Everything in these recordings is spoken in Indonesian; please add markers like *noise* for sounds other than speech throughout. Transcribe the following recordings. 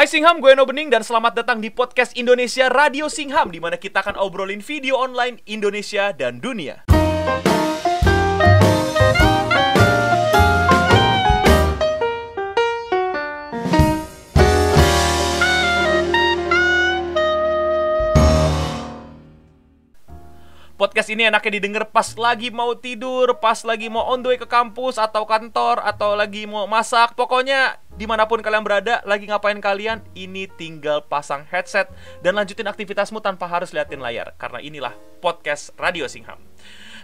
Hai Singham, gue Eno Bening dan selamat datang di podcast Indonesia Radio Singham di mana kita akan obrolin video online Indonesia dan dunia. Podcast ini enaknya didengar pas lagi mau tidur, pas lagi mau on the way ke kampus atau kantor atau lagi mau masak. Pokoknya di mana pun kalian berada, lagi ngapain kalian, ini tinggal pasang headset dan lanjutin aktivitasmu tanpa harus liatin layar. Karena inilah podcast Radio Singham.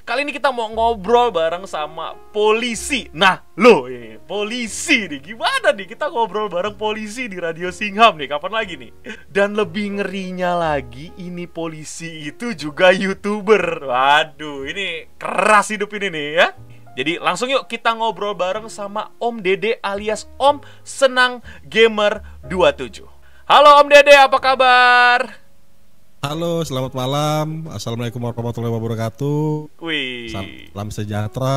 Kali ini kita mau ngobrol bareng sama polisi. Nah, lo ini polisi nih. Gimana nih kita ngobrol bareng polisi di Radio Singham nih? Kapan lagi nih? Dan lebih ngerinya lagi, ini polisi itu juga YouTuber. Waduh, ini keras hidup ini nih ya. Jadi langsung yuk kita ngobrol bareng sama Om Dede alias Om Senang Gamer 27. Halo Om Dede, apa kabar? Halo, selamat malam. Assalamualaikum warahmatullahi wabarakatuh. Wih. Salam sejahtera,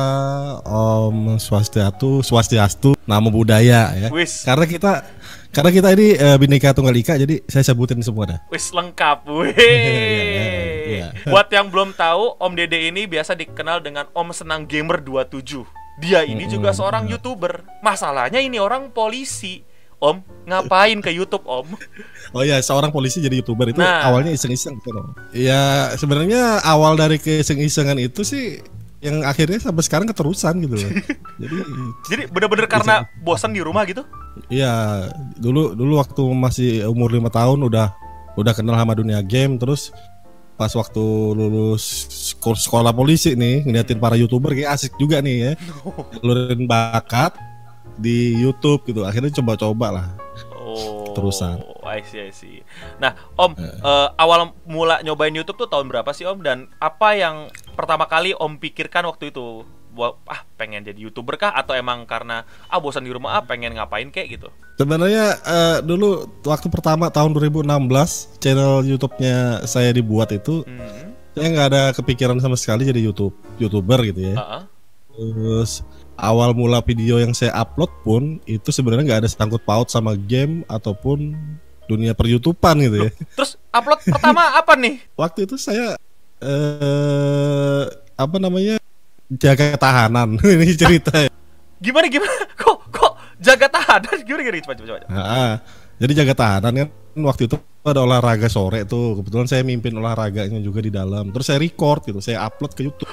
Om Swastiatu, Swastiastu, Namo Buddhaya ya. Wis. Karena kita karena kita ini uh, Bhinneka Tunggal Ika, jadi saya sebutin semua dah. Wis lengkap, wih. *laughs* Iya, iya. *laughs* Buat yang belum tahu, Om Dede ini biasa dikenal dengan Om Senang Gamer 27. Dia ini juga seorang YouTuber. Masalahnya ini orang polisi. Om, ngapain ke YouTube, Om? Oh ya, seorang polisi jadi youtuber itu Nah. awalnya iseng-iseng gitu loh. Ya sebenarnya awal dari keiseng-isengan itu sih yang akhirnya sampai sekarang keterusan gitu loh. *laughs* jadi Jadi bener-bener karena bosan di rumah gitu? Iya, dulu dulu waktu masih umur lima tahun udah udah kenal sama dunia game terus pas waktu lulus seko- sekolah polisi nih ngeliatin para youtuber kayak asik juga nih ya *laughs* ngeluarin bakat di YouTube gitu akhirnya coba-coba lah Oh. Terusan. I see, I see. Nah, Om, eh, awal mula nyobain YouTube tuh tahun berapa sih, Om? Dan apa yang pertama kali Om pikirkan waktu itu? Buat ah pengen jadi youtuber kah atau emang karena ah bosan di rumah ah pengen ngapain kayak gitu? sebenarnya eh, dulu waktu pertama tahun 2016 channel YouTube-nya saya dibuat itu Hmm. saya nggak ada kepikiran sama sekali jadi YouTube youtuber gitu ya ah, ah. Terus awal mula video yang saya upload pun itu sebenarnya nggak ada sangkut paut sama game ataupun dunia per YouTubean gitu ya. Terus upload pertama *laughs* apa nih? Waktu itu saya eh apa namanya jaga tahanan *laughs* ini cerita. ya. Gimana gimana? *laughs* Kok kok jaga tahanan? Gimana gimana coba coba coba. Nah, jadi jaga tahanan kan waktu itu ada olahraga sore tuh. Kebetulan saya mimpin olahraganya juga di dalam. Terus saya record gitu, saya upload ke YouTube.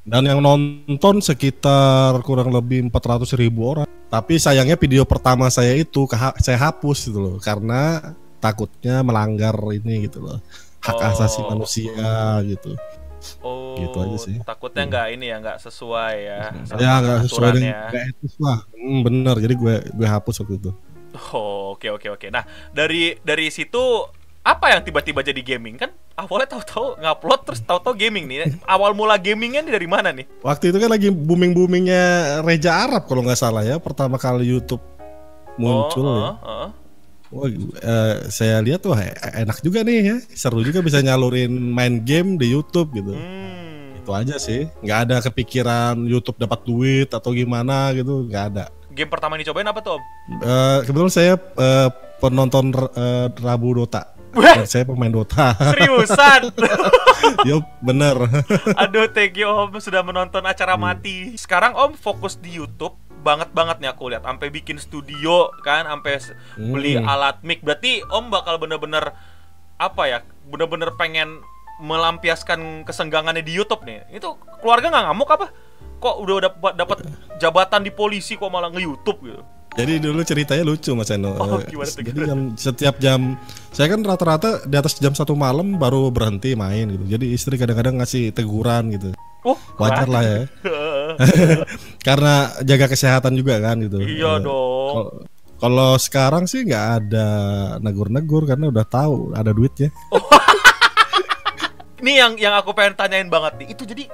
Dan yang nonton sekitar kurang lebih 400 ribu orang. Tapi sayangnya video pertama saya itu saya hapus gitu loh karena takutnya melanggar ini gitu loh hak Oh. asasi manusia gitu. Oh, Gitu aja sih. Takutnya nggak ini ya, nggak sesuai ya. ya nggak sesuai dengan nggak etis lah. Hmm, bener jadi gue gue hapus waktu itu. Oh, oke oke oke. Nah, dari dari situ apa yang tiba-tiba jadi gaming kan? Awalnya tahu-tahu ngupload terus tahu-tahu gaming nih. Awal mula gamingnya nih dari mana nih? Waktu itu kan lagi booming boomingnya Reja Arab kalau nggak salah ya pertama kali YouTube muncul Oh, ya. oh, oh. Wah, eh, saya lihat wah e- enak juga nih ya seru juga bisa nyalurin main game di YouTube gitu. Hmm. Itu aja sih nggak ada kepikiran YouTube dapat duit atau gimana gitu nggak ada. Game pertama yang dicobain apa tuh, Om? Eh, kebetulan saya eh, penonton eh, Rabu Dota. Wah. saya pemain Dota. Seriusan? *laughs* Yup, bener. Aduh, thank you Om sudah menonton acara mati. Sekarang Om fokus di YouTube banget banget nih aku lihat sampai bikin studio kan sampai s- beli Hmm. alat mic berarti Om bakal bener-bener apa ya bener-bener pengen melampiaskan kesenggangannya di YouTube nih itu keluarga nggak ngamuk apa kok udah dapat dapat jabatan di polisi kok malah nge YouTube gitu Jadi dulu ceritanya lucu Mas Eno. Oh, Eh, Jadi jam, setiap jam saya kan rata-rata di atas jam satu malam baru berhenti main gitu. Jadi istri kadang-kadang ngasih teguran gitu. oh Wajar lah ya. *laughs* Karena jaga kesehatan juga kan gitu. iya Eh, dong kalau- Kalau sekarang sih nggak ada negur-negur karena udah tahu ada duitnya. *laughs* Ini yang yang aku pengen tanyain banget nih. Itu jadi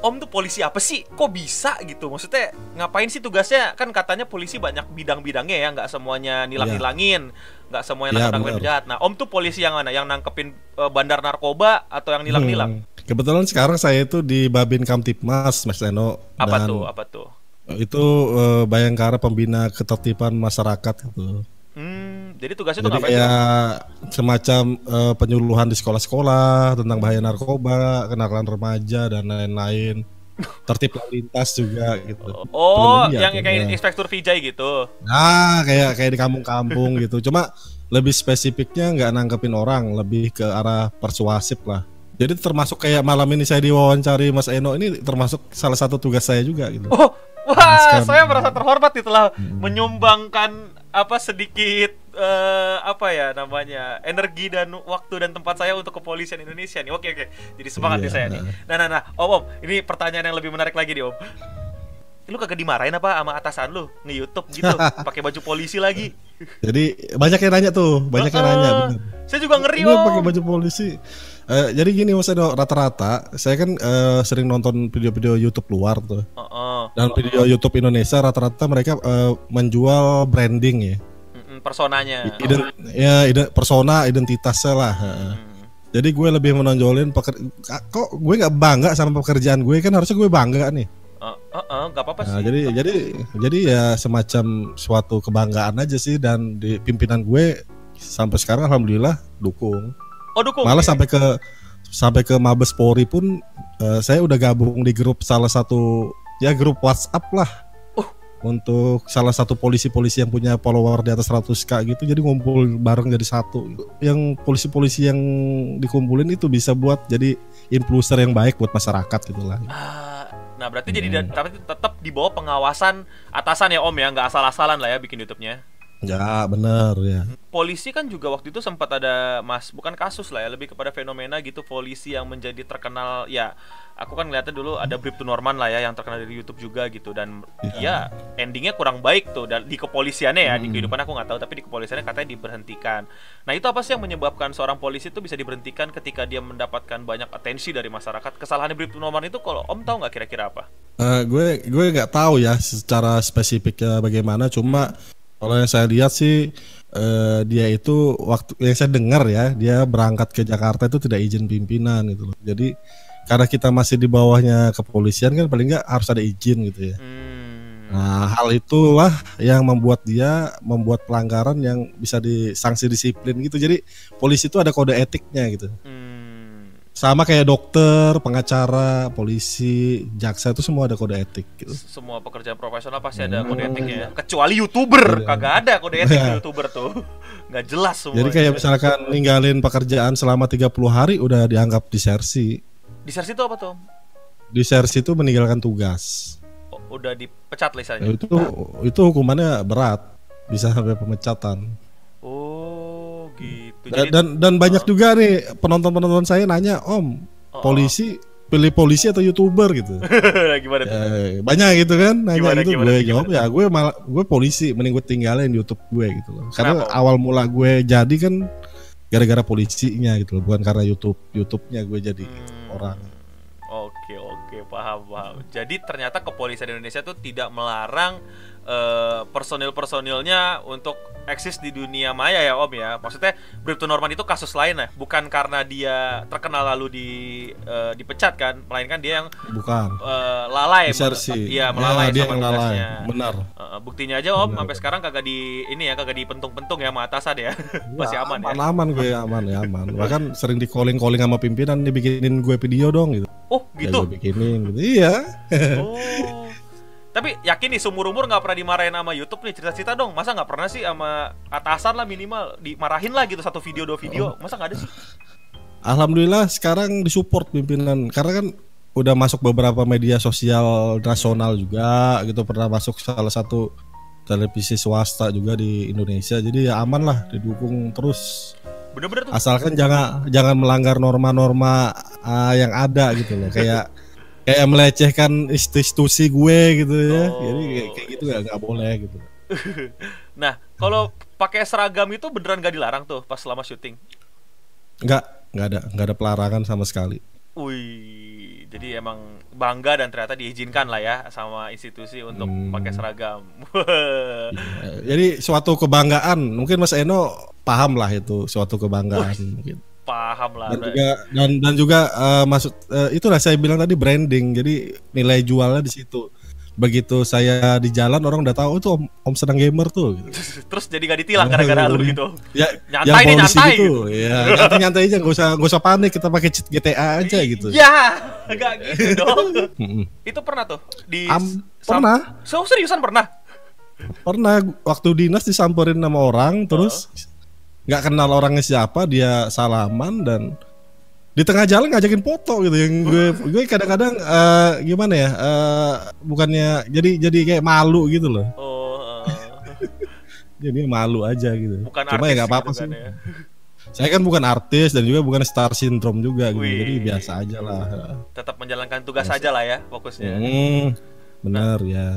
Om tuh polisi apa sih? Kok bisa gitu? Maksudnya ngapain sih tugasnya? Kan katanya polisi banyak bidang-bidangnya ya, nggak semuanya nilang-nilangin, nggak semuanya Iya, nangkep-nangkepin benar. penjahat. Nah, Om tuh polisi yang mana? Yang nangkepin eh, bandar narkoba atau yang nilang-nilang? Hmm. Kebetulan sekarang saya itu di Babin Kamtipmas Mas Eno. Apa Dan, tuh? Apa tuh? Itu eh, Bayangkara pembina ketertiban masyarakat gitu. Hmm, jadi tugasnya tuh Jadi ngapain? sih, Om? kayak semacam eh, penyuluhan di sekolah-sekolah tentang bahaya narkoba, kenakalan remaja dan lain-lain. *laughs* Tertib lalu lintas juga gitu. Oh, yang ya, kayak ya. inspektur Vijay gitu. Nah, kayak kayak di kampung-kampung gitu. Cuma lebih spesifiknya nggak nangkepin orang, lebih ke arah persuasif lah. Jadi termasuk kayak malam ini saya diwawancari Mas Eno ini termasuk salah satu tugas saya juga gitu. Oh, wah, Sekarang. saya merasa terhormat nih telah Hmm. menyumbangkan apa sedikit eh, apa ya namanya energi dan waktu dan tempat saya untuk kepolisian Indonesia nih. Oke oke, jadi semangat nih Iya, saya nih. Nah nah nah, om om, ini pertanyaan yang lebih menarik lagi nih om. Lu kagak dimarahin apa sama atasan lu nge YouTube gitu, *laughs* pakai baju polisi lagi? Jadi banyak yang nanya tuh, banyak yang nanya. bener. Saya juga ngeri om. pakai baju polisi. Eh, jadi gini Mas Eno, rata-rata saya kan eh, sering nonton video-video YouTube luar tuh. Heeh. Dan video YouTube Indonesia rata-rata mereka eh, menjual branding ya. Personanya. Iden- ya ide- persona identitasnya lah. Hmm. Jadi gue lebih menonjolin peker kok gue nggak bangga sama pekerjaan gue kan harusnya gue bangga nih. Eh, eh, eh, nggak apa-apa sih. Nah, jadi jadi jadi ya semacam suatu kebanggaan aja sih dan di pimpinan gue sampai sekarang alhamdulillah dukung. Oh dukung. Malah sampai ke sampai ke Mabes Polri pun eh, saya udah gabung di grup salah satu ya grup WhatsApp lah. Oh. Untuk salah satu polisi-polisi yang punya follower di atas 100k gitu jadi ngumpul bareng jadi satu. Yang polisi-polisi yang dikumpulin itu bisa buat jadi influencer yang baik buat masyarakat gitu lah. Ah, nah berarti jadi Hmm. da- tapi tetap di bawah pengawasan atasan ya Om ya, nggak asal-asalan lah ya bikin YouTube-nya. Ya bener ya. Polisi kan juga waktu itu sempat ada mas, bukan kasus lah ya, lebih kepada fenomena gitu polisi yang menjadi terkenal ya. Aku kan ngeliatnya dulu ada Bribtu Norman lah ya yang terkenal dari YouTube juga gitu dan ya endingnya kurang baik tuh dan di kepolisiannya ya di Hmm. kehidupan aku nggak tahu tapi di kepolisiannya katanya diberhentikan. Nah itu apa sih yang menyebabkan seorang polisi itu bisa diberhentikan ketika dia mendapatkan banyak atensi dari masyarakat? Kesalahan Bribtu Norman itu kalau Om tahu nggak kira-kira apa? Eh, gue gue nggak tahu ya secara spesifiknya bagaimana cuma kalau yang saya lihat sih eh, dia itu waktu yang saya dengar ya dia berangkat ke Jakarta itu tidak izin pimpinan gitu loh jadi karena kita masih di bawahnya kepolisian kan paling nggak harus ada izin gitu ya Hmm. nah hal itulah yang membuat dia membuat pelanggaran yang bisa disanksi disiplin gitu jadi polisi itu ada kode etiknya gitu Hmm. Sama kayak dokter pengacara polisi jaksa itu semua ada kode etik gitu semua pekerjaan profesional pasti ada kode etiknya kecuali youtuber Iya. kagak ada kode etik Iya. youtuber tuh nggak jelas semua Jadi kayak misalkan ninggalin pekerjaan selama 30 hari udah dianggap disersi. disersi itu apa tuh Disersi itu meninggalkan tugas. Oh, udah dipecat Ya, lisannya itu itu hukumannya berat, bisa sampai pemecatan. oh gitu jadi dan, dan banyak juga nih penonton-penonton saya nanya, "Om, Oh, polisi pilih polisi atau YouTuber gitu?" *laughs* gimana tuh Ya, banyak gitu kan nanya Gimana, gitu gimana, gue gimana? jawab ya gue malah gue polisi mending gue tinggalin YouTube gue gitu loh karena Kenapa? awal mula gue jadi kan gara-gara polisinya gitu loh bukan karena YouTube YouTube-nya gue jadi Hmm. orang Oke oke paham paham. Jadi ternyata kepolisian Indonesia tuh tidak melarang eh, personil-personilnya untuk eksis di dunia maya ya Om ya. Maksudnya Bribtu Norman itu kasus lain ya, bukan karena dia terkenal lalu di eh, dipecat kan, melainkan dia yang bukan eh, lalai. Iya melalai Ya, dia sama yang lalai benar Eh, buktinya aja Om Benar. sampai sekarang kagak di ini ya kagak dipentung-pentung ya sama atasan ya. *laughs* Masih Ya, aman ya. aman aman gue aman ya aman bahkan sering di calling calling sama pimpinan dibikinin gue video dong gitu Oh ya, gitu. gue bikinin gitu iya Oh. *laughs* Tapi yakin nih seumur umur nggak pernah dimarahin sama YouTube nih cerita-cerita dong. Masa nggak pernah sih sama atasan lah minimal dimarahin lah gitu satu video dua video. Masa nggak ada sih? alhamdulillah sekarang disupport pimpinan karena kan udah masuk beberapa media sosial nasional juga gitu pernah masuk salah satu televisi swasta juga di Indonesia jadi ya aman lah didukung terus Bener-bener tuh. asalkan jangan jangan melanggar norma-norma ah, yang ada gitu loh kayak kayak melecehkan institusi gue gitu ya. Oh, jadi kayak, kayak gitu nggak nggak boleh gitu. *laughs* Nah kalau pakai seragam itu beneran gak dilarang tuh pas selama syuting. nggak nggak ada nggak ada pelarangan sama sekali. Wih, jadi emang bangga dan ternyata diizinkan lah ya sama institusi untuk Hmm. pakai seragam. Eh, *laughs* jadi suatu kebanggaan. Mungkin Mas Eno paham lah itu suatu kebanggaan mungkin Paham lah. dan juga dan dan juga eh, masuk eh, itulah saya bilang tadi branding jadi nilai jualnya di situ begitu saya di jalan orang udah tahu oh, itu om, om sedang gamer tuh gitu. Terus jadi gak ditilang gara-gara lu gitu. ya Nyantai nih, nyantai gitu, gitu. ya nyantai nyantai aja nggak usah nggak usah panik kita pakai cheat GTA aja gitu Ya, gak gitu *laughs* dong. Itu pernah tuh di Am- sam- pernah. So seriusan pernah? pernah waktu dinas disamperin sama orang terus nggak kenal orangnya siapa dia salaman dan di tengah jalan ngajakin foto gitu. Yang gue gue kadang-kadang eh, gimana ya eh, bukannya jadi jadi kayak malu gitu loh. Oh, eh, *laughs* jadi malu aja gitu. Bukan cuma ya nggak apa-apa gitu sih ya. saya kan bukan artis dan juga bukan star syndrome juga gitu. Wih. jadi biasa aja lah. Tetap menjalankan tugas aja lah ya fokusnya. hmm, bener ya.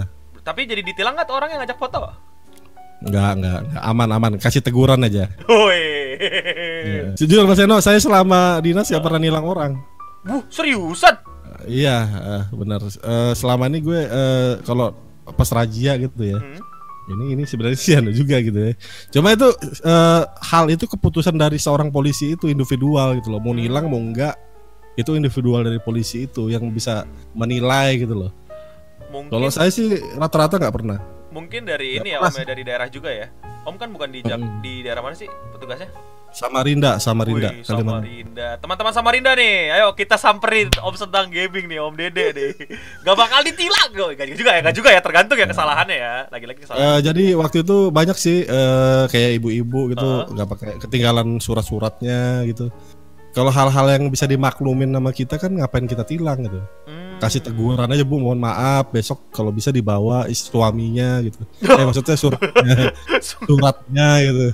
Tapi jadi ditilang nggak orang yang ngajak foto? Nggak nggak nggak aman aman kasih teguran aja Woi. Jujur mas Eno saya selama dinas nggak pernah nilang orang Wuh, seriusan? Iya, eh, benar. Eh, selama ini gue eh, kalau pas razia gitu ya. Hmm. Ini ini sebenarnya sih anu juga gitu ya. Cuma itu eh, hal itu keputusan dari seorang polisi itu individual gitu loh. Mau nilang mau enggak itu individual dari polisi itu yang bisa menilai gitu loh. Mungkin Kalau saya sih rata-rata nggak pernah. Mungkin dari ini ya Om ya dari daerah juga ya. Om kan bukan di Jak- di daerah mana sih petugasnya? Samarinda, Samarinda, Wih, Kalimantan. Samarinda. Teman-teman Samarinda nih, ayo kita samperin Om Sedang Gaming nih, Om Dede nih. *laughs* Gak bakal ditilang kok. Gak juga ya, gak juga ya, tergantung ya kesalahannya ya. Lagi-lagi kesalahan. Eh, jadi waktu itu banyak sih eh, kayak ibu-ibu gitu Heeh. nggak pakai ketinggalan surat-suratnya gitu. Kalau hal-hal yang bisa dimaklumin sama kita kan ngapain kita tilang gitu. Hmm. Kasih teguran aja bu, mohon maaf besok kalau bisa dibawa suaminya gitu. eh maksudnya suratnya, *laughs* suratnya gitu.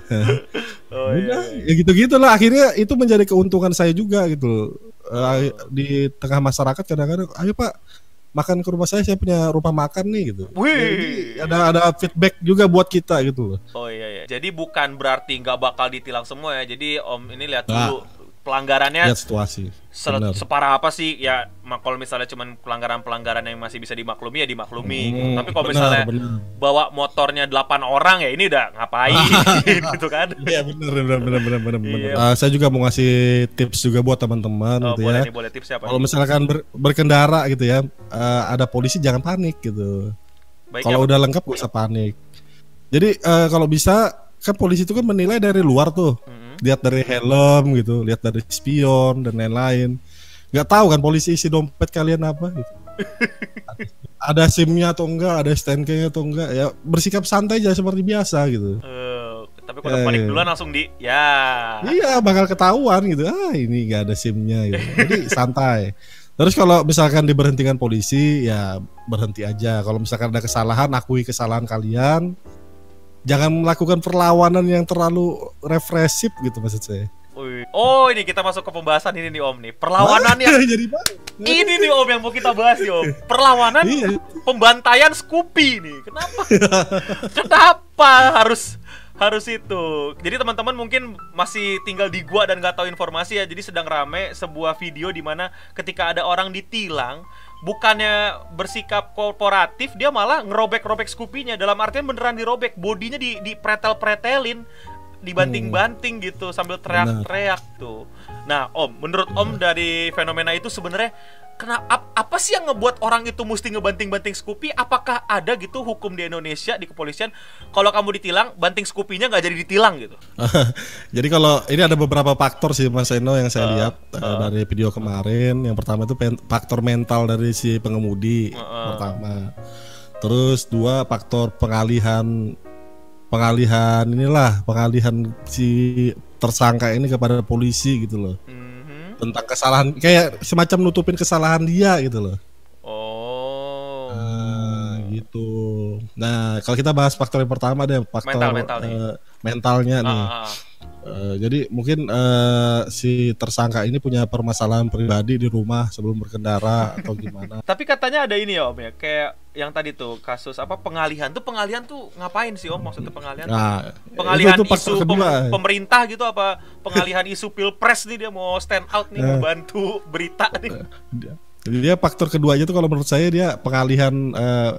Oh, iya, Udah, iya. ya gitu-gitu lah. Akhirnya itu menjadi keuntungan saya juga gitu. Eh, di tengah masyarakat kadang-kadang, ayo pak makan ke rumah saya, saya punya rumah makan nih gitu. Wih. Jadi ada ada feedback juga buat kita gitu loh. Oh iya iya. Jadi bukan berarti nggak bakal ditilang semua ya. Jadi Om ini lihat Nah. dulu pelanggarannya Lihat situasi. se- Benar. separah apa sih ya kalau misalnya cuman pelanggaran-pelanggaran yang masih bisa dimaklumi ya dimaklumi Hmm, tapi kalau misalnya benar. bawa motornya 8 orang ya ini udah ngapain *laughs* gitu kan Iya benar benar benar benar benar. Iya. Ah, saya juga mau ngasih tips juga buat teman-teman oh, gitu boleh ya. nih boleh Kalau misalkan ber- berkendara gitu ya, eh, ada polisi jangan panik gitu. Kalau ya, udah lengkap gak usah panik. Jadi eh, kalau bisa kan polisi itu kan menilai dari luar tuh, Mm-mm. lihat dari helm gitu, lihat dari spion dan lain-lain. Nggak tahu kan polisi isi dompet kalian apa gitu. *laughs* ada SIM-nya atau enggak, ada STNK-nya atau enggak, ya bersikap santai aja seperti biasa gitu. Eh, tapi kalau Eh, panik iya. duluan langsung di ya Iya bakal ketahuan gitu. Ah ini nggak ada SIM-nya gitu. Jadi *laughs* santai. Terus kalau misalkan diberhentikan polisi ya berhenti aja. Kalau misalkan ada kesalahan akui kesalahan kalian. Jangan melakukan perlawanan yang terlalu represif gitu maksud saya. Oh ini kita masuk ke pembahasan ini nih Om nih. Perlawanan yang *laughs* jadi ini nih Om yang mau kita bahas nih Om. *laughs* Perlawanan Iya. pembantaian Scoopy nih. Kenapa? Kenapa harus harus itu? Jadi teman-teman mungkin masih tinggal di gua dan nggak tahu informasi ya. Jadi sedang rame sebuah video di mana ketika ada orang ditilang bukannya bersikap korporatif dia malah ngerobek-robek Scoopy-nya. Dalam artian beneran dirobek. Bodinya di dipretel-pretelin dibanting-banting gitu sambil teriak-teriak tuh. Nah Om menurut Om dari fenomena itu sebenarnya Kena, ap- apa sih yang ngebuat orang itu mesti ngebanting-banting Scoopy? Apakah ada gitu hukum di Indonesia di kepolisian kalau kamu ditilang banting Scoopy-nya nggak jadi ditilang gitu? *laughs* jadi kalau ini ada beberapa faktor sih Mas Eno yang saya Uh, lihat eh, dari video kemarin. Yang pertama itu faktor mental dari si pengemudi Uh-uh. pertama. Terus dua faktor pengalihan pengalihan inilah pengalihan si tersangka ini kepada polisi gitu loh. Mhm. Tentang kesalahan kayak semacam nutupin kesalahan dia gitu loh. Oh. Nah, gitu. Nah, kalau kita bahas faktor yang pertama deh, faktor Mental, mental nih. eh, mentalnya Ah, nih. ah, ah. Eh, jadi mungkin eh, si tersangka ini punya permasalahan pribadi di rumah sebelum berkendara atau gimana? *laughs* Tapi katanya ada ini ya Om ya, kayak yang tadi tuh kasus apa pengalihan tuh pengalihan tuh ngapain sih Om maksudnya pengalihan? tuh? Nah, pengalihan itu, itu isu pem- kedua. pemerintah gitu apa pengalihan isu pilpres nih dia mau stand out nih mau Eh. bantu berita nih. Jadi dia faktor keduanya itu kalau menurut saya dia pengalihan eh,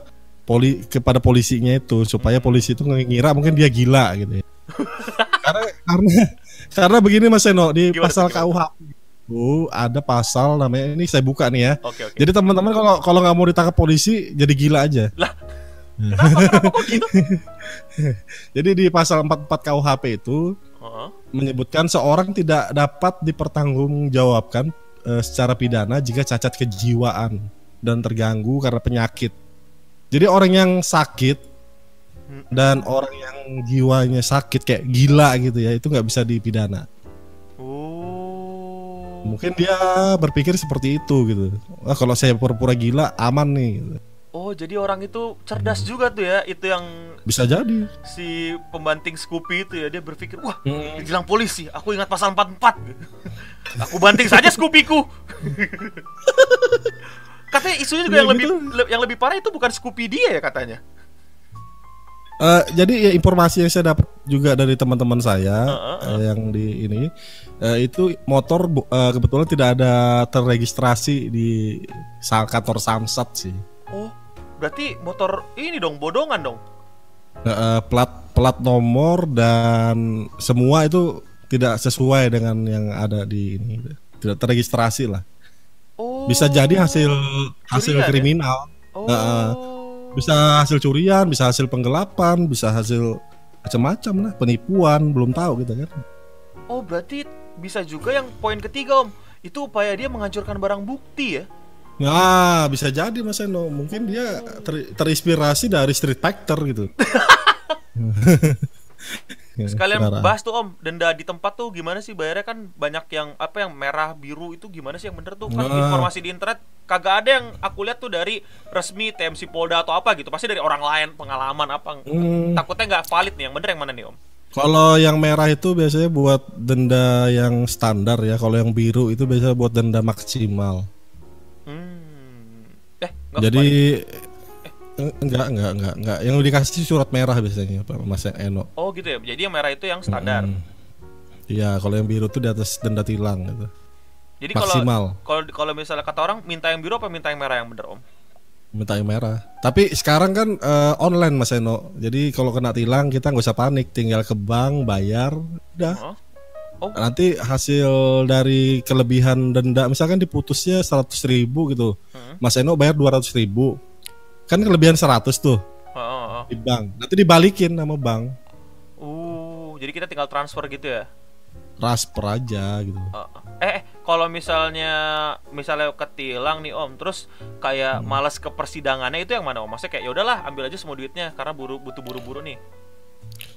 poli kepada polisinya itu supaya polisi itu ngira mungkin dia gila gitu ya. *laughs* karena karena *laughs* karena begini Mas Seno di Gimana pasal? KUHP itu ada pasal namanya ini saya buka nih ya. Oke oke. Jadi teman-teman kalau kalau nggak mau ditangkap polisi jadi gila aja. Lah. *laughs* Kenapa kenapa kok gitu? *laughs* Jadi di pasal 44 KUHP itu menyebutkan seorang tidak dapat dipertanggungjawabkan eh, secara pidana jika cacat kejiwaan dan terganggu karena penyakit. Jadi orang yang sakit. Dan orang yang jiwanya sakit kayak gila gitu ya itu nggak bisa dipidana. Oh. Mungkin dia berpikir seperti itu gitu. Wah kalau saya pura-pura gila aman nih. gitu. Oh, jadi orang itu cerdas juga tuh ya. Itu yang Bisa jadi. si pembanting Scoopy itu ya dia berpikir, "Wah, Hmm. dibilang polisi, aku ingat pasal 44." *laughs* aku banting saja Scoopy-ku. *laughs* katanya isunya juga Ya, yang lebih gitu. le- yang lebih parah itu bukan Scoopy dia ya katanya. Eh, jadi ya informasi yang saya dapat juga dari teman-teman saya Heeh, eh, yang di ini eh, itu motor eh, kebetulan tidak ada terregistrasi di kantor Samsat sih. Oh, berarti motor ini dong bodongan dong. Eh, eh, plat plat nomor dan semua itu tidak sesuai dengan yang ada di ini tidak terregistrasi lah. Oh. Bisa jadi hasil hasil Curian ya? kriminal, Oh. Heeh. Bisa hasil curian, bisa hasil penggelapan, bisa hasil macam-macam lah, penipuan, belum tahu gitu kan. Oh, berarti bisa juga yang poin ketiga, Om. Itu upaya dia menghancurkan barang bukti ya. Nah, bisa jadi Mas Eno. Mungkin dia ter- terinspirasi dari Street Fighter gitu. *laughs* *laughs* Ya, Sekalian saudara. bahas tuh Om, denda di tempat tuh gimana sih bayarnya kan banyak yang apa yang merah biru itu gimana sih yang bener tuh kan Nah. informasi di internet kagak ada yang aku lihat tuh dari resmi TMC Polda atau apa gitu pasti dari orang lain pengalaman apa Hmm, takutnya nggak valid nih yang bener yang mana nih Om kalau yang merah itu biasanya buat denda yang standar ya. Kalau yang biru itu biasanya buat denda maksimal. hmm. eh Jadi. Enggak enggak enggak enggak. Yang dikasih surat merah biasanya Pak Mas Eno. oh gitu ya jadi yang merah itu yang standar Hmm. Iya, kalau yang biru tuh di atas denda tilang gitu. jadi Maksimal. kalau kalau misalnya kata orang minta yang biru apa minta yang merah yang bener Om Minta yang merah. Tapi sekarang kan eh, online Mas Eno. Jadi kalau kena tilang kita nggak usah panik, tinggal ke bank bayar, udah. Oh. Oh. Nanti hasil dari kelebihan denda misalkan diputusnya 100 ribu gitu. Hmm. Mas Eno bayar 200 ribu. Kan kelebihan 100 tuh Oh, oh, oh. di bank. Nanti dibalikin sama bank. Uh, jadi kita tinggal transfer gitu ya Transfer aja gitu. Uh, eh, eh, kalau misalnya misalnya ketilang nih om, terus kayak malas ke persidangannya itu yang mana om? Maksudnya kayak ya udahlah ambil aja semua duitnya karena buru butuh buru-buru nih.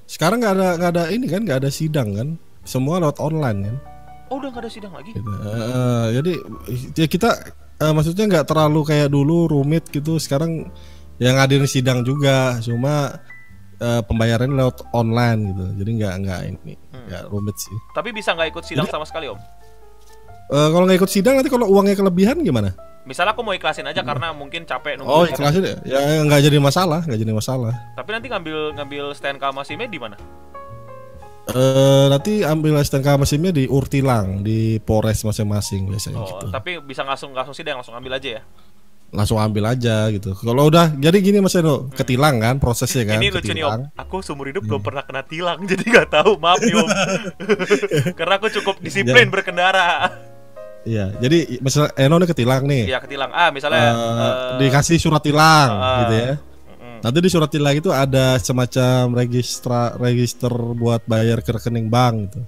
Sekarang nggak ada nggak ada ini kan nggak ada sidang kan. Semua lewat online kan. Oh udah nggak ada sidang lagi? Gitu. Eh, jadi ya kita eh, maksudnya nggak terlalu kayak dulu rumit gitu. Sekarang yang ngadirin sidang juga, cuma eh, pembayarannya lewat online gitu. Jadi nggak nggak ini nggak rumit sih. Tapi bisa nggak ikut sidang sama sekali om? Eh, kalau nggak ikut sidang nanti kalau uangnya kelebihan gimana? Misalnya aku mau ikhlasin aja karena mungkin capek nunggu. Oh ikhlasin ya? Ya nggak jadi masalah, nggak jadi masalah. Tapi nanti ngambil ngambil STNK SIM-nya di mana? Eh nanti ambil STNK mesinnya di Urtilang di Polres masing-masing biasanya Oh, gitu. tapi bisa langsung langsung sidang langsung ambil aja ya. Langsung ambil aja gitu. Kalau udah jadi gini Mas Eno, ketilang kan prosesnya kan. Hmm. Ini lucu nih om. Aku seumur hidup belum pernah kena tilang, *laughs* jadi nggak tahu. Maaf nih om. *laughs* Karena aku cukup disiplin berkendara. Iya, jadi misal Eno nih ketilang nih. Iya ketilang. Ah misalnya. Eh, eh, dikasih surat tilang ah, gitu ya. Nanti di surat tilang itu ada semacam registra register buat bayar ke rekening bank gitu.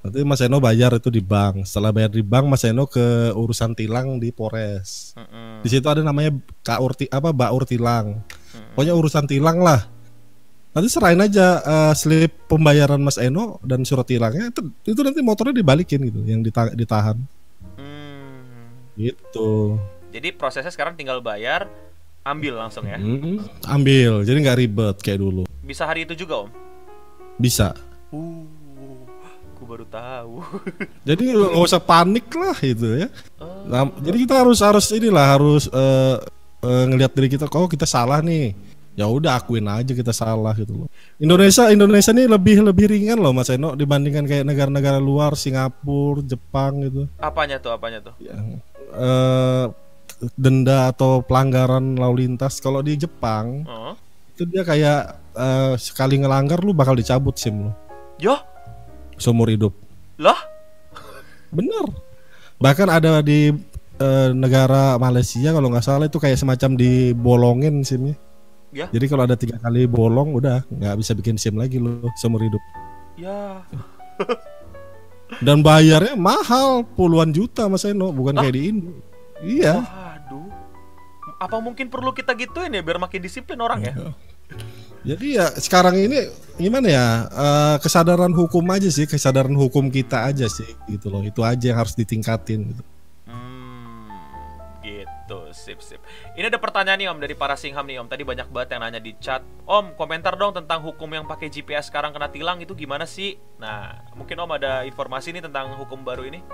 Nanti Mas Eno bayar itu di bank. Setelah bayar di bank, Mas Eno ke urusan tilang di Polres. Di situ ada namanya Kaur ti- apa Baur tilang. Hmm. Pokoknya urusan tilang lah. Nanti serahin aja eh, slip pembayaran Mas Eno dan surat tilangnya itu, itu nanti motornya dibalikin gitu yang dita- ditahan. Hmm. Gitu. Jadi prosesnya sekarang tinggal bayar, ambil langsung ya. Mm, ambil, jadi nggak ribet kayak dulu. Bisa hari itu juga om. Bisa. Uh, aku baru tahu. *laughs* Jadi nggak usah panik lah itu ya. Oh. Nah, jadi kita harus harus inilah harus eh, eh, ngelihat diri kita, oh kita salah nih. Ya udah akuin aja kita salah gitu loh. Indonesia Indonesia ini lebih lebih ringan loh Mas Eno dibandingkan kayak negara-negara luar Singapura, Jepang gitu. apanya tuh? Apanya tuh? Yang eh, denda atau pelanggaran lalu lintas kalau di Jepang Oh. itu dia kayak eh, sekali ngelanggar lu bakal dicabut SIM lu Yo, seumur hidup. lah, Bener. Bahkan ada di eh, negara Malaysia kalau nggak salah itu kayak semacam dibolongin SIM-nya. Ya. Jadi kalau ada tiga kali bolong udah nggak bisa bikin SIM lagi lo seumur hidup. Ya. Dan bayarnya mahal puluhan juta Mas Eno, bukan Hah? kayak di Indo. Iya. Apa mungkin perlu kita gituin ya biar makin disiplin orang ya? Jadi ya sekarang ini gimana ya eh, kesadaran hukum aja sih, kesadaran hukum kita aja sih gitu loh. Itu aja yang harus ditingkatin. Gitu. Hmm, gitu, sip sip. Ini ada pertanyaan nih Om dari para singham nih Om. Tadi banyak banget yang nanya di chat. Om, komentar dong tentang hukum yang pakai GPS sekarang kena tilang itu gimana sih? Nah, mungkin Om ada informasi nih tentang hukum baru ini?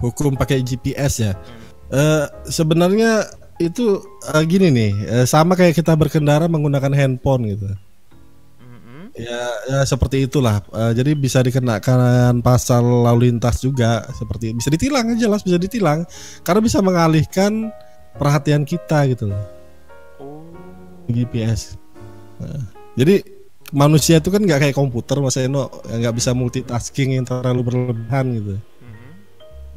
Hukum pakai GPS ya. Hmm. Eh, sebenarnya itu eh, gini nih, eh, sama kayak kita berkendara menggunakan handphone gitu. Mm-mm. Ya, ya seperti itulah. Eh, jadi bisa dikenakan pasal lalu lintas juga seperti bisa ditilang aja jelas bisa ditilang karena bisa mengalihkan perhatian kita gitu loh. Oh. GPS. Nah, jadi manusia itu kan nggak kayak komputer Mas Eno nggak bisa multitasking yang terlalu berlebihan gitu.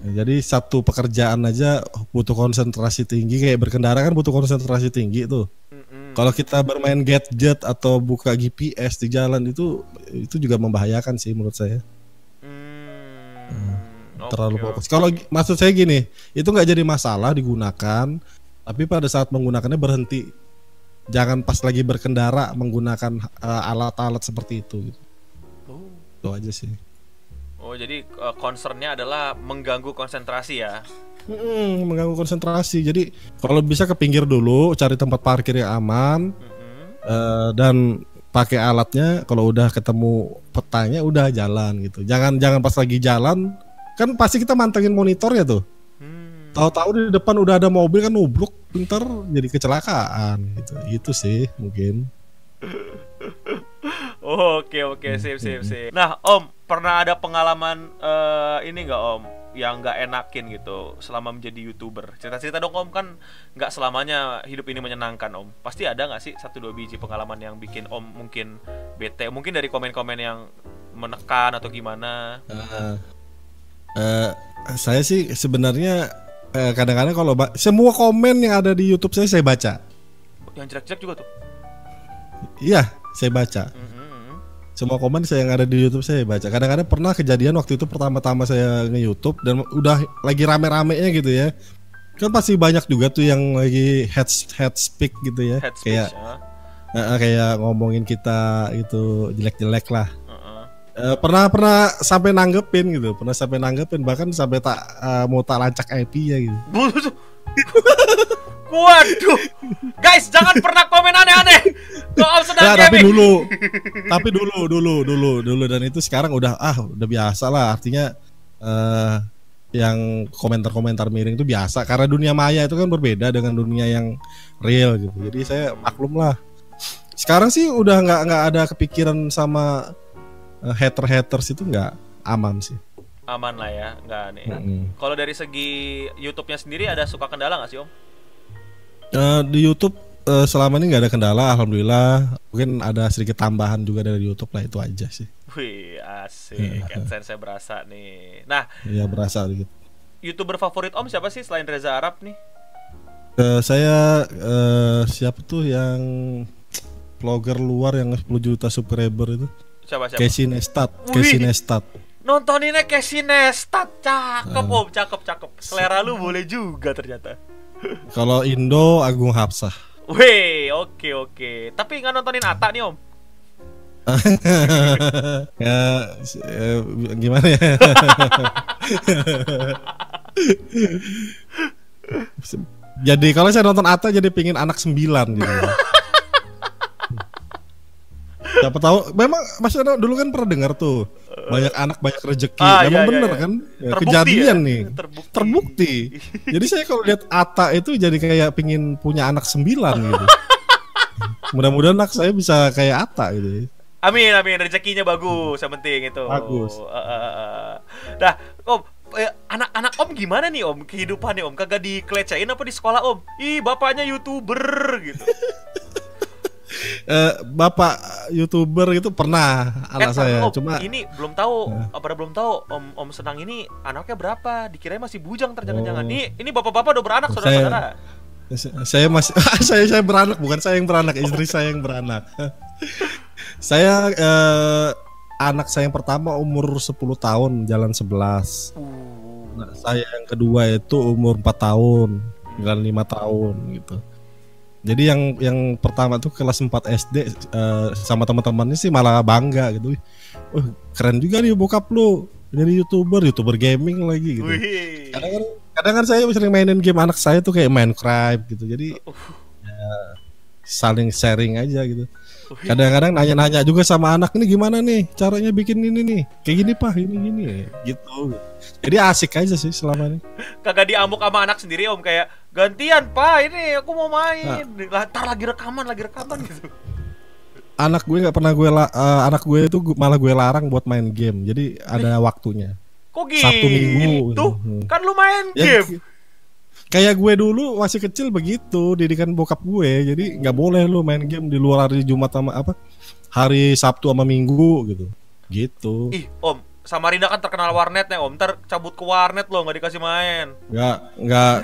Jadi satu pekerjaan aja butuh konsentrasi tinggi kayak berkendara kan butuh konsentrasi tinggi tuh. Mm-mm. Kalau kita bermain gadget atau buka GPS di jalan itu itu juga membahayakan sih menurut saya. Hmm. Terlalu Oke, fokus. Kalau maksud saya gini, itu nggak jadi masalah digunakan, tapi pada saat menggunakannya berhenti. Jangan pas lagi berkendara menggunakan eh, alat-alat seperti itu. Gitu. Oh. Itu aja sih. Oh, jadi uh, concernnya adalah mengganggu konsentrasi ya? Mm, mengganggu konsentrasi. Jadi kalau bisa ke pinggir dulu, cari tempat parkir yang aman Mm-mm. eh, dan pakai alatnya. Kalau udah ketemu petanya, udah jalan gitu. Jangan jangan pas lagi jalan, kan pasti kita mantengin monitornya tuh. Hmm. Tahu-tahu di depan udah ada mobil kan nubruk, pinter jadi kecelakaan gitu. Itu sih mungkin. Oke oke sip sip sip. Nah Om pernah ada pengalaman eh, ini nggak Om yang nggak enakin gitu selama menjadi youtuber? Cerita-cerita dong Om kan nggak selamanya hidup ini menyenangkan Om. Pasti ada nggak sih satu dua biji pengalaman yang bikin Om mungkin bete? Mungkin dari komen-komen yang menekan atau gimana? Eh, eh, saya sih sebenarnya eh, kadang-kadang kalau semua komen yang ada di YouTube saya saya baca. Yang jelek-jelek juga tuh. Iya, saya baca. Mhm. Semua komen saya yang ada di YouTube saya baca. Kadang-kadang pernah kejadian waktu itu pertama-tama saya nge-YouTube dan udah lagi rame-ramenya gitu ya. Kan pasti banyak juga tuh yang lagi head head speak gitu ya. Head kayak speech ya. eh, eh, kayak ngomongin kita itu jelek-jelek lah. Heeh. Eh, pernah pernah sampai nanggepin gitu, pernah sampai nanggepin bahkan sampai tak eh, mau tak lacak IP ya gitu. Waduh, guys jangan pernah komen aneh-aneh. Om sedang Nah, tapi gaming. dulu, tapi dulu, dulu, dulu, dulu dan itu sekarang udah ah udah biasa lah. Artinya eh yang komentar-komentar miring itu biasa karena dunia maya itu kan berbeda dengan dunia yang real gitu. Jadi saya maklum lah. Sekarang sih udah nggak nggak ada kepikiran sama eh, hater-haters itu nggak aman sih. Aman lah ya, nggak nih. Mm-mm. Kalau dari segi YouTube-nya sendiri ada suka kendala nggak sih Om? Eh, di YouTube eh, selama ini nggak ada kendala, alhamdulillah. Mungkin ada sedikit tambahan juga dari YouTube lah itu aja sih. Wih asik, AdSense saya berasa nih. Nah, Ya berasa gitu. youtuber favorit Om siapa sih selain Reza Arab nih? Eh, saya eh, siapa tuh yang vlogger luar yang 10 juta subscriber itu? Siapa siapa? Casey Neistat, Wih. Casey Neistat. Nontoninnya Casey Neistat, cakep Om, cakep cakep. Selera lu boleh juga ternyata. Kalau Indo Agung Hapsah. Wih, oke oke. Tapi nggak nontonin Ata nih Om? *laughs* ya eh, gimana ya? *laughs* jadi kalau saya nonton Atta jadi pingin anak sembilan gitu. Siapa tahu memang Mas Yono dulu kan pernah dengar tuh banyak anak banyak rezeki. Ah, memang iya, iya, bener iya. kan? Ya, Terbukti kejadian ya? nih. Terbukti. Terbukti. *laughs* jadi saya kalau lihat Atta itu jadi kayak pingin punya anak sembilan gitu. *laughs* Mudah-mudahan anak saya bisa kayak Atta gitu. Amin amin rezekinya bagus yang penting itu. Bagus. Eh, eh, eh. Nah, Om, eh, anak-anak Om gimana nih Om kehidupannya Om? Kagak dikelecehin apa di sekolah Om? Ih, bapaknya YouTuber gitu. *laughs* Eh, bapak youtuber itu pernah anak Eh, saya, Om, cuma ini belum tahu, Nah. apa belum tahu Om Om Senang ini anaknya berapa? Dikirain masih bujang terjangan-jangan. Oh. Ini ini bapak-bapak udah beranak Saya- saudara-saudara. saya masih *laughs* saya saya beranak bukan saya yang beranak istri saya yang beranak *laughs* saya eh, anak saya yang pertama umur 10 tahun jalan 11 Uh. Nah, saya yang kedua itu umur 4 tahun jalan 5 tahun gitu jadi yang yang pertama tuh kelas 4 SD eh, sama teman-temannya sih malah bangga gitu. Wah, keren juga nih bokap lu jadi youtuber youtuber gaming lagi gitu. Wih. kadang kan kadang kan saya sering mainin game anak saya tuh kayak Minecraft gitu. Jadi Uh. ya, saling sharing aja gitu. Kadang-kadang nanya-nanya juga sama anak ini gimana nih caranya bikin ini nih? Kayak gini pak ini gini gitu. Jadi asik aja sih selama ini. Kagak diamuk sama anak sendiri Om kayak gantian Pak ini aku mau main. Lah, tar lagi rekaman lagi rekaman gitu. anak gue nggak pernah gue la- eh, anak gue itu malah gue larang buat main game jadi ada waktunya Kok gitu? Satu minggu. Hmm. Kan lu main Ya, game. kayak gue dulu masih kecil begitu didikan bokap gue jadi nggak boleh lu main game di luar hari Jumat sama apa hari Sabtu sama Minggu gitu gitu Ih, Om, Samarinda kan terkenal warnetnya Om. Ntar cabut ke warnet lo nggak dikasih main. nggak nggak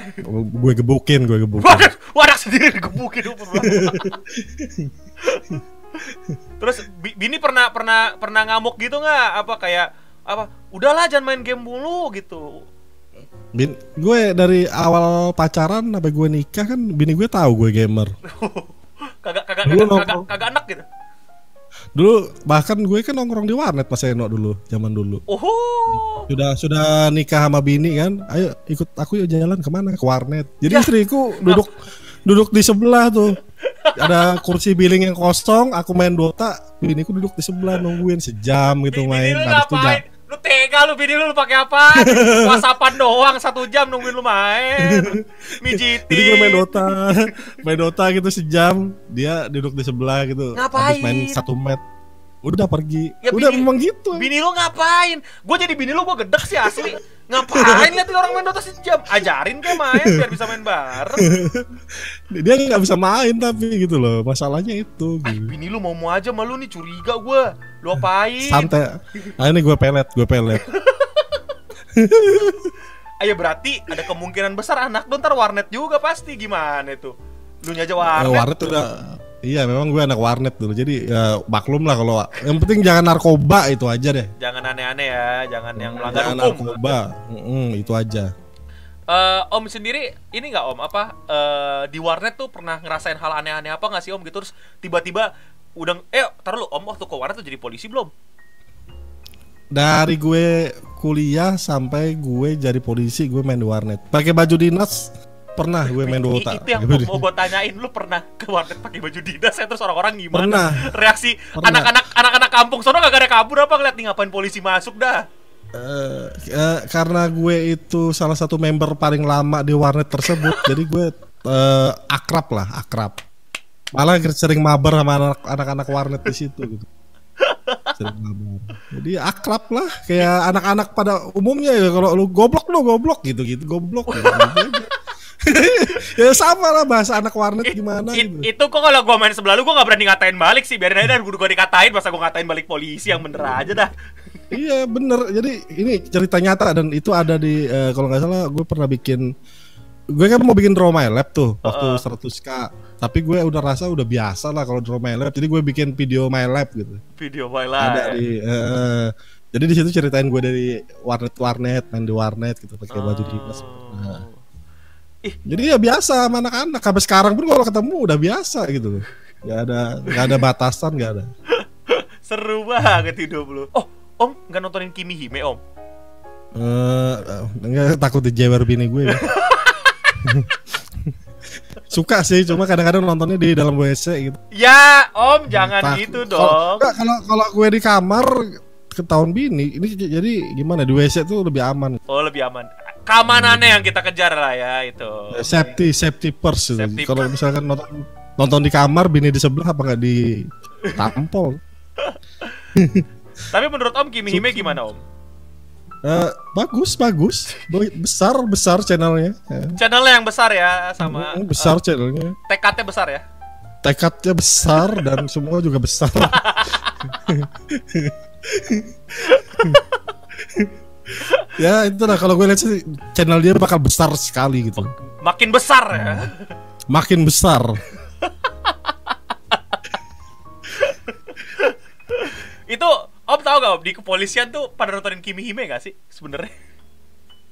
gue gebukin gue gebukin Wadah, wadah sendiri digebukin Om. Terus Bi- Bini pernah pernah pernah ngamuk gitu nggak? Apa kayak apa? Udahlah jangan main game mulu gitu. Bin, gue dari awal pacaran sampai gue nikah kan bini gue tahu gue gamer. *laughs* kagak kagak kagak, kagak, kagak enak gitu. Dulu bahkan gue kan nongkrong di warnet pas Eno dulu, zaman dulu. Oh. Sudah sudah nikah sama bini kan, ayo ikut aku yuk jalan ke mana ke warnet. Jadi Ya. istriku duduk duduk di sebelah tuh. Ada kursi billing yang kosong, aku main Dota, biniku duduk di sebelah nungguin sejam gitu main. Habis itu ngapain? Lu tega lu bini lu, lu pakai apa? *laughs* Whatsappan doang satu jam nungguin lu main. *laughs* Mijitin. Jadi gue main Dota, *laughs* main Dota gitu sejam, dia duduk di sebelah gitu. Ngapain? Habis main satu match, udah pergi. Ya, udah bini- memang gitu. Bini lu ngapain? Gue jadi bini lu gue gedek sih asli. Ngapain liatin orang main Dota sejam? Ajarin kayak main biar bisa main bareng. Dia nggak bisa main tapi gitu loh. Masalahnya itu. Ah, Gitu. bini lu mau mau aja malu nih curiga gue. Lu apain? Santai. Ah ini gue pelet, gue pelet. *laughs* Ayo berarti ada kemungkinan besar anak lu ntar warnet juga pasti gimana itu? Lu aja Eh, warnet. warnet udah. Iya memang gue anak warnet dulu. Jadi ya maklum lah kalau yang penting jangan narkoba itu aja deh. Jangan aneh-aneh ya, jangan yang melanggar Jangan hukum. narkoba. Mm-mm, itu aja. Eh, om sendiri ini nggak om apa eh, di warnet tuh pernah ngerasain hal aneh-aneh apa nggak sih om gitu terus tiba-tiba udah eh taruh lu om waktu ke warnet tuh jadi polisi belum? Dari gue kuliah sampai gue jadi polisi gue main di warnet. Pakai baju dinas pernah gue main Dota. itu yang Gitu. mau gue tanyain lu pernah ke warnet pakai baju dinas ya terus orang-orang gimana? Pernah. Reaksi anak-anak anak-anak kampung sono kagak ada kabur apa ngeliat nih ngapain polisi masuk dah? Eh, eh, karena gue itu salah satu member paling lama di warnet tersebut, *laughs* jadi gue eh, akrab lah, akrab. Malah sering mabar sama anak- anak-anak warnet di situ gitu. Sering mabar. Jadi akrab lah, kayak anak-anak pada umumnya ya kalau lu goblok lu goblok gitu-gitu, goblok gitu, gitu. *laughs* ya sama lah bahasa anak warnet It- gimana it- gitu. itu kok kalau gua main sebelah lu gua gak berani ngatain balik sih biarin aja gue gua dikatain masa gua ngatain balik polisi yang bener aja dah Iya bener. Jadi ini cerita nyata dan itu ada di eh, kalau nggak salah gue pernah bikin. Gue kan mau bikin draw my lab tuh waktu 100k. Tapi gue udah rasa udah biasa lah kalau draw my lab. Jadi gue bikin video my lab gitu. video file Ada di. eh, jadi di situ ceritain gue dari warnet warnet main di warnet gitu pakai baju dinas. Nah, Ih. jadi ya biasa sama anak-anak. Sampai sekarang pun kalau ketemu udah biasa gitu loh. Gak ada gak ada batasan gak ada. *laughs* seru banget hidup lu oh om nggak nontonin Kimi Hime om Eh, enggak takut dijewer bini gue ya. *laughs* *laughs* Suka sih, cuma kadang-kadang nontonnya di dalam WC gitu. ya om jangan Tak- gitu dong Kalau kalau gue di kamar ketahuan bini, ini jadi gimana di WC tuh lebih aman. oh lebih aman keamanannya yang kita kejar lah ya itu Safety, safety first. gitu. Kalau misalkan nonton nonton di kamar, bini di sebelah apa nggak di *laughs* tampol? tapi menurut om Kimi Hime gimana om Eh, bagus, bagus, besar, besar channelnya. Ya. channelnya yang besar ya sama Mm, besar channelnya. eh, TKT besar ya tekadnya besar dan semua juga besar. *laughs* ya itu lah kalau gue lihat sih channel dia bakal besar sekali gitu. Makin besar ya. Makin besar. *laughs* Itu Om tahu gak Om di kepolisian tuh pada nontonin Kimi Hime gak sih sebenarnya?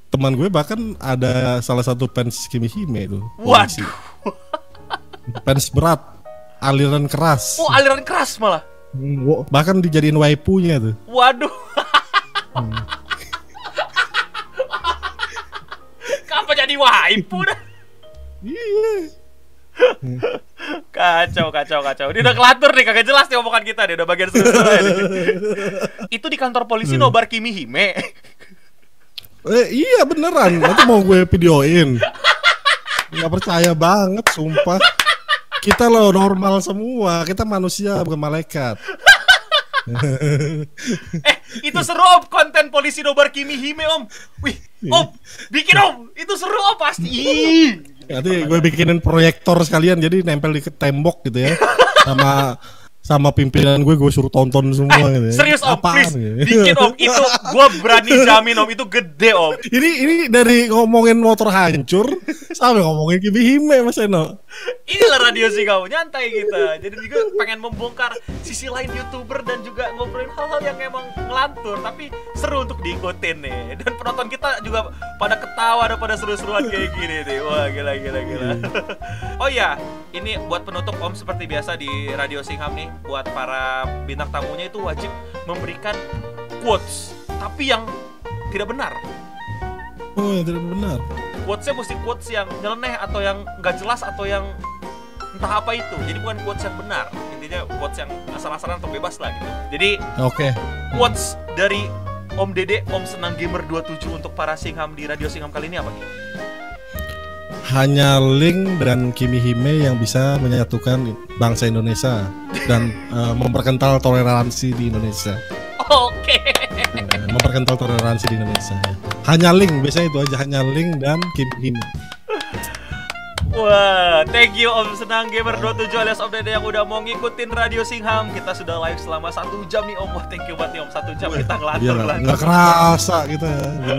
Teman gue bahkan ada salah satu fans Kimi Hime itu. polisi. Waduh. *laughs* Fans berat, aliran keras. Oh aliran keras malah. Hmm, Bahkan dijadiin waipunya tuh. Waduh. *laughs* Kenapa jadi waipu dah? Iya. Kacau, kacau, kacau. Dia udah kelatur nih, kagak jelas nih omongan kita. Dia udah bagian seru Itu di kantor polisi nobar Kimi Hime. Eh, iya beneran, nanti mau gue videoin. Nggak percaya banget, sumpah. Kita loh normal semua, kita manusia bukan malaikat. Eh, itu seru om konten polisi nobar Kimi Hime om. Wih, om, bikin om. Itu seru om pasti. Nanti gue bikinin proyektor sekalian, jadi nempel di tembok gitu ya, sama sama pimpinan gue gue suruh tonton semua gitu. ya. Serius om, Apaan please. gitu? Bikin om. Itu gua berani *laughs* jamin om, itu gede om. Ini ini dari ngomongin motor hancur sampai ngomongin Kimi Hime Mas Eno. Inilah radio sih kau nyantai kita. Jadi juga pengen membongkar sisi lain youtuber dan juga ngobrolin hal-hal yang emang ngelantur tapi seru untuk diikutin nih. Dan penonton kita juga pada ketawa dan pada seru-seruan kayak gini nih. Wah gila gila gila. oh iya, ini buat penutup Om seperti biasa di Radio Singham nih buat para bintang tamunya itu wajib memberikan quotes tapi yang tidak benar. Oh, yang tidak benar. quotesnya mesti quotes yang nyeleneh atau yang nggak jelas atau yang entah apa itu jadi bukan quotes yang benar intinya quotes yang asal-asalan atau bebas lah gitu jadi Oke. quotes dari Om Dede Om Senang Gamer 27 untuk para Singham di Radio Singham kali ini apa nih? Hanya Link dan Kimi Hime yang bisa menyatukan bangsa Indonesia dan eh, memperkental toleransi di Indonesia. Oke Eh, memperkental toleransi di Indonesia. Hanya Link, biasanya itu aja hanya Link dan Kimi Hime. Wah, thank you Om Senang Gamer 27 alias Om Dede yang udah mau ngikutin Radio Singham Kita sudah live selama satu jam nih Om Wah, thank you banget nih Om Satu jam kita ngelantur Iya, nggak kerasa gitu ya.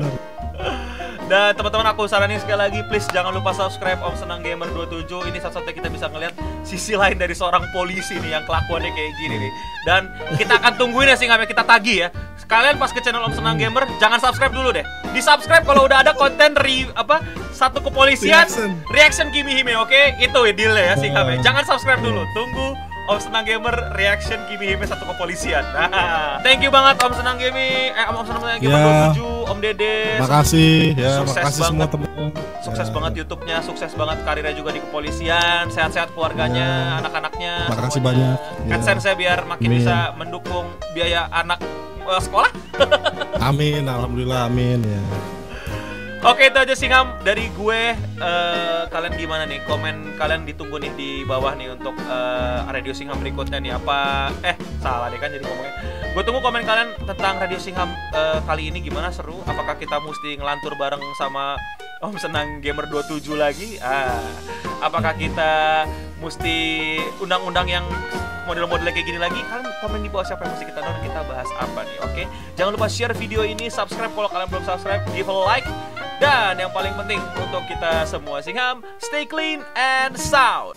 Dan teman-teman aku saranin sekali lagi please jangan lupa subscribe Om Senang Gamer 27 Ini satu-satunya kita bisa ngeliat sisi lain dari seorang polisi nih yang kelakuannya kayak gini nih. Dan kita akan tungguin ya sih nggak kita tagih ya. Kalian pas ke channel Om Senang Gamer jangan subscribe dulu deh. Di subscribe kalau udah ada konten re, apa satu kepolisian Reaction. reaction Kimi Hime oke? Itu ya deal ya sih kami Jangan subscribe dulu tunggu Om Senang Gamer reaction Kimi Hime satu kepolisian. Nah, *laughs* thank you banget Om Senang Gaming, eh Om Senang Gamer Ya. 27, Om Dede, Makasih ya, Sukses makasih semua banget. teman. Sukses Ya. banget YouTube-nya, sukses banget karirnya juga di kepolisian, sehat-sehat keluarganya, anak-anaknya. Makasih semuanya. banyak. Ya. AdSense saya biar makin Amin. bisa mendukung biaya anak eh, sekolah. *laughs* Amin, alhamdulillah amin ya. Oke itu aja Singham dari gue. Eh, kalian gimana nih? Komen kalian ditunggu nih di bawah nih untuk eh, Radio Singham berikutnya nih apa? Eh salah deh kan jadi ngomongnya. Gue tunggu komen kalian tentang Radio Singham eh, kali ini gimana seru? Apakah kita mesti ngelantur bareng sama Om Senang Gamer 27 lagi? Ah, apakah kita mesti undang-undang yang model-model kayak gini lagi kalian komen di bawah siapa yang mesti kita nonton kita bahas apa nih oke jangan lupa share video ini subscribe kalau kalian belum subscribe give a like dan yang paling penting untuk kita semua singham stay clean and sound